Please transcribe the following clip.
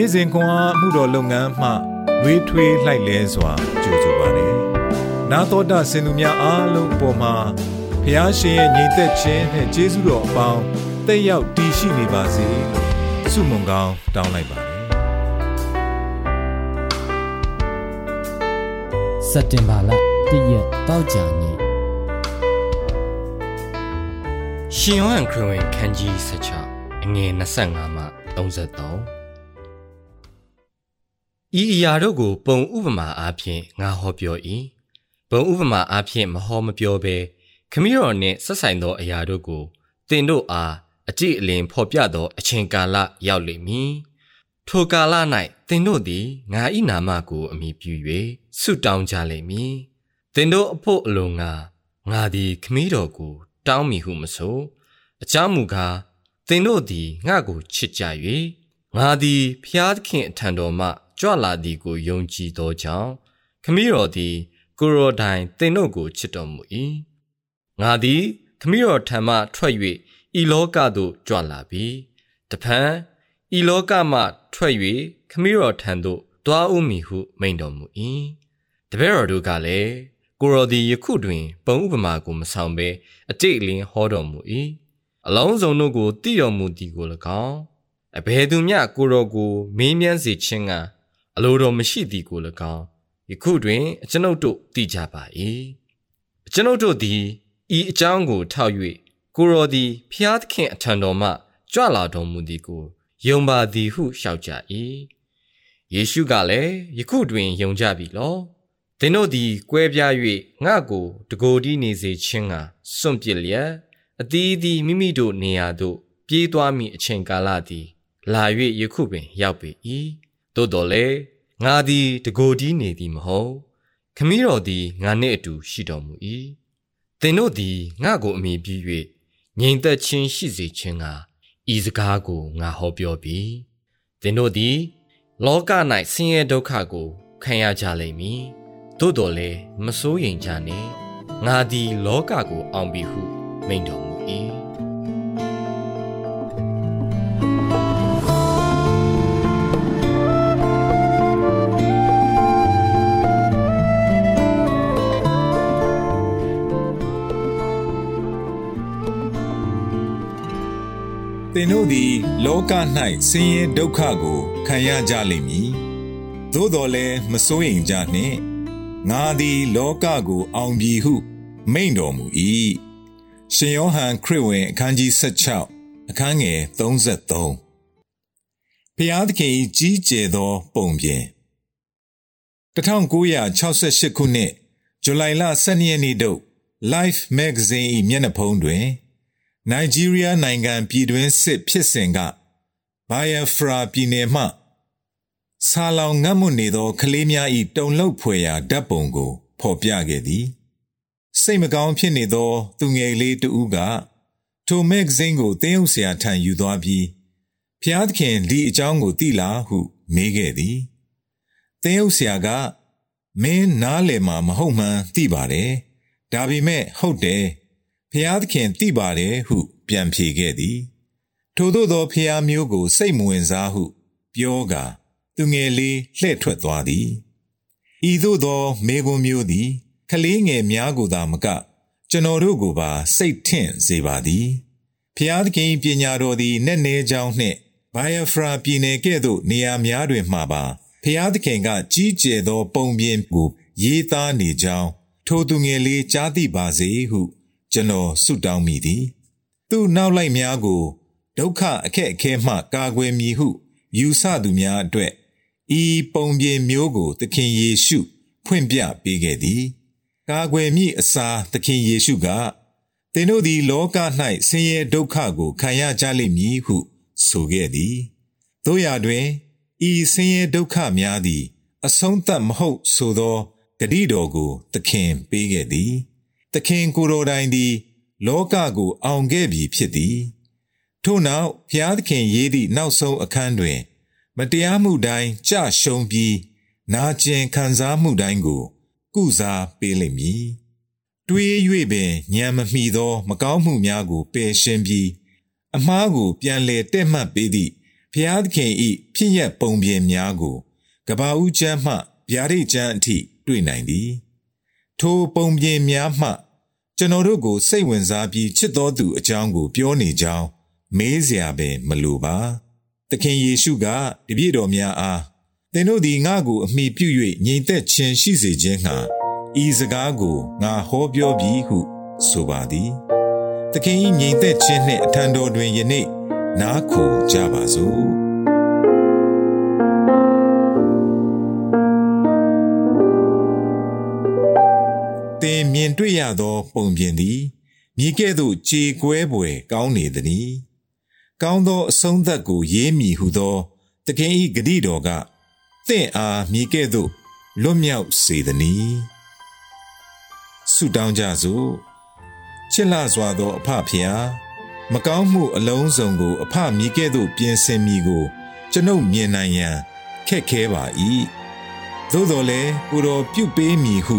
နေ့စဉ်ခွန်အားမှုတော်လုပ်ငန်းမှလွေးထွေးလှိုက်လဲစွာကြိုဆိုပါရယ်နာတော်တာစင်သူများအားလုံးအပေါ်မှာဖျားရှင်ရဲ့ညီသက်ခြင်းနဲ့ကျေးဇူးတော်အပေါင်းတက်ရောက်တည်ရှိနေပါစေလို့ဆုမွန်ကောင်းတောင်းလိုက်ပါတယ်စက်တင်ဘာလတရက်တောက်ကြနေ့ရှင်ယောဟန်ခရစ်ဝင်ခန်းကြီး16အငယ်25မှ33 ဤအရာတို့ကို ပုံဥပမာအားဖြင့်ငါဟောပြော၏ပုံဥပမာအားဖြင့်မဟောမပြောဘဲခမည်းတော်နှင့်ဆက်ဆိုင်သောအရာတို့ကိုသင်တို့အားအကြည့်အလင်ဖော်ပြသောအချိန်ကာလရောက်လိမ့်မည်ထိုကာလ၌သင်တို့သည်ငါ၏နာမကိုအမိပြု၍ဆုတောင်းကြလိမ့်မည်သင်တို့အဖို့အလိုငါငါသည်ခမည်းတော်ကို တောင်းမိဟုမဆိုအကြောင်းမူကားသင်တို့သည်ငါကိုချစ်ကြ၍ငါသည်ဖျားသခင်အထံတော်မှ ကြွလာသည်ကိုယုံကြည်သောကြောင့်ခမည်းတော်သည်ကိုရောတိုင်သင်တို့ကိုချစ်တော်မူ၏ငါသည်ခမည်းတော်ထံမှထွက်၍ဤလောကသို့ကြွလာပြီတဖန်ဤလောကမှထွက်၍ခမည်းတော်ထံသို့တွားဦးမည်ဟုမိန်တော်မူ၏တပည့်တော်တို့ကလည်းကိုရောသည်ယခုတွင်ပုံဥပမာကိုမဆောင်ဘဲအတိတ်လင်းဟောတော်မူ၏အလုံးစုံတို့ကိုတည်တော်မူသည်ကို၎င်းအဘယ်သူမျှကိုရောကိုမင်းမြန်းစေခြင်းက အလိုတော်မရှိသည်ကို၎င်းယခုတွင်အကျွန်ုပ်တို့သိကြပါ၏အကျွန်ုပ်တို့သည်ဤအကြောင်းကိုထောက်၍ကိုရောသည်ဖျားသခင်အထံတော်မှကြွလာတော်မူသည်ကိုယုံပါသည်ဟုလျှောက်ကြ၏ယေရှုကလည်းယခုတွင်ယုံကြပြီလောသင်တို့သည်ကွဲပြား၍ငါ့ကိုတကိုယ်တည်းနေစေခြင်းကစွန့်ပစ်လျက်အသီးသီးမိမိတို့နေရာသို့ပြေးသွားမိအချိန်ကာလသည်လာ၍ယခုပင်ရောက်ပေ၏သို့တော်လည်း ငါသည်တကိုယ်တည်းနေသည်မဟုတ်ခမည်းတော်သည်ငါနှင့်အတူရှိတော်မူ၏သင်တို့သည်ငါကိုအမိပြု၍ငြိမ်သက်ခြင်းရှိစေခြင်းကဤစကားကိုငါဟောပြောပြီသင်တို့သည် လောက၌ဆင်းရဲဒုက္ခကိုခံရကြလိမ့်မည်သို့တော်လည်းမစိုးရိမ်ကြနှင့်ငါသည်လောကကိုအောင်ပြီဟုမိန့်တော်မူ၏ င်တို့သည် လောက၌ဆင်းရဲဒုက္ခကိုခံရကြလိမ့်မည်။သို့တော်လည်းမစိုးရိမ်ကြနှင့်။ငါသည် လောကကိုအောင်ပြီဟု မိန့်တော်မူ၏။ရှင်ယောဟန်ခရစ်ဝင်အခန်းကြီး16အခန်းငယ်33ဖျားသခင်ကြီးကျယ်သောပုံပြင်1968ခုနှစ်ဇူလိုင်လ12ရက်နေ့တို့ Life Magazine ၏မျက်နှာဖုံးတွင် နိုင်ဂျီးရီးယားနိုင်ငံပြည်တွင်းစစ်ဖြစ်စဉ်ကဘိုင်ယဖရာပြည်နယ်မှဆာလောင်ငတ်မွနေသောကလေးများ၏တုန်လှုပ်ဖွယ်ရာဓာတ်ပုံကို ဖော်ပြခဲ့သည်စိတ်မကောင်းဖြစ်နေသော သူငယ်လေးတဦးကထိုမဂ္ဂဇင်းကိုတင်းဥဆရာထံယူသွားပြီးဖျားသခင်ဒီအကြောင်းကိုသိလားဟု မေးခဲ့သည်တင်းဥဆရာကမင်းနားလည်မှာမဟုတ်မှန်းသိပါတယ်ဒါပေမဲ့ဟုတ်တယ် ဖျားသခင်သိပါတယ်ဟု ပြန်ဖြေခဲ့သည် ထို့သောသောဖျားမျိုးကို စိတ်မဝင်စားဟု ပြောကာသူငယ်လေးလှဲ့ထွက်သွားသည်ဤသို့သောမေကွန်မျိုးသည်ကလေးငယ်များကိုသာမက ကျွန်တော်တို့ကိုပါစိတ်ထင့်စေပါသည်ဖျားသခင်ပညာတော်သည်နက်နဲကြောင်းနှင့်ဘိုင်ယဖရာပြည်နယ်ကဲ့သို့နေရာများတွင်မှပါဖျားသခင်ကကြီးကျယ်သော ပုံပြင်ကို ရေးသားနေကြောင်းထိုသူငယ်လေးကြားသိပါစေဟု ကျွန်တော်ဆုတောင်းမိသည်သူ့နောက်လိုက်များကိုဒုက္ခအခက်အခဲမှကာကွယ်မည်ဟုယူဆသူများအတွက်ဤပုံပြင်မျိုးကို သခင်ယေရှု ဖွင့်ပြပေးခဲ့သည်ကာကွယ်မည့်အစားသခင်ယေရှုကသင်တို့သည်လောက၌ဆင်းရဲဒုက္ခကိုခံရကြလိမ့်မည်ဟု ဆိုခဲ့သည်တို့ရာတွင်ဤဆင်းရဲဒုက္ခများသည် အဆုံးသတ်မဟုတ်ဆိုသောဂတိတော်ကို သခင်ပေးခဲ့သည် သခင်ကိုယ်တော်တိုင်သည် လောကကိုအောင်ခဲ့ပြီဖြစ်သည်ထို့နောက်ဖျားသခင်ရေးသည့်နောက်ဆုံးအခန်းတွင် မတရားမှုတိုင်းကြရှုံးပြီးနာကျင်ခံစားမှုတိုင်းကို ကုစားပေးလိမ့်မည်တွေး၍ပင်ညံမမီသော မကောင်းမှုများကိုပယ်ရှင်းပြီးအမားကိုပြန်လည်တဲ့မှတ်ပေးသည့်ဖျားသခင်ဤဖြစ်ရပုံပြင်များကိုကဘာဦးကျမ်းမှဗျာဒိတ်ကျမ်းအထိတွေ့နိုင်သည် ထိုပုံပြင်များမှ ကျွန်တော်တို့ကိုစိတ်ဝင်စားပြီးချစ်တော်သူအကြောင်းကို ပြောနေကြောင်းမေးစရာပင်မလိုပါသခင်ယေရှုကတပည့်တော်များအားသင်တို့သည်ငါ့ကိုအမိပြု၍ညီသက်ခြင်းရှိစေခြင်းဟာဤစကားကိုငါဟောပြောပြီးဟု ဆိုပါသည်သခင်၏ညီသက်ခြင်းနှင့်အထံတော်တွင်ယနေ့နားခိုကြပါစို့ သင်မြင်တွေ့ရသော ပုံပြင်သည်မြေကဲ့သို့ကြေကွဲပွေကောင်းနေသည်။ကောင်းသောအဆုံးသက်ကို ရေးမိဟုသောသခင်၏ဂတိတော်ကသင်အားမြေကဲ့သို့လွတ်မြောက်စေသည်။ဆုတောင်းကြစို့ချစ်လှစွာသောအဖဖျားမကောင်းမှုအလုံးစုံကို အဖမြေကဲ့သို့ပြင်ဆင်မိကို ကျွန်ုပ်မြင်နိုင်ရန်ခက်ခဲပါ၏သို့တော်လည်းကိုတော်ပြုပေးမည်ဟု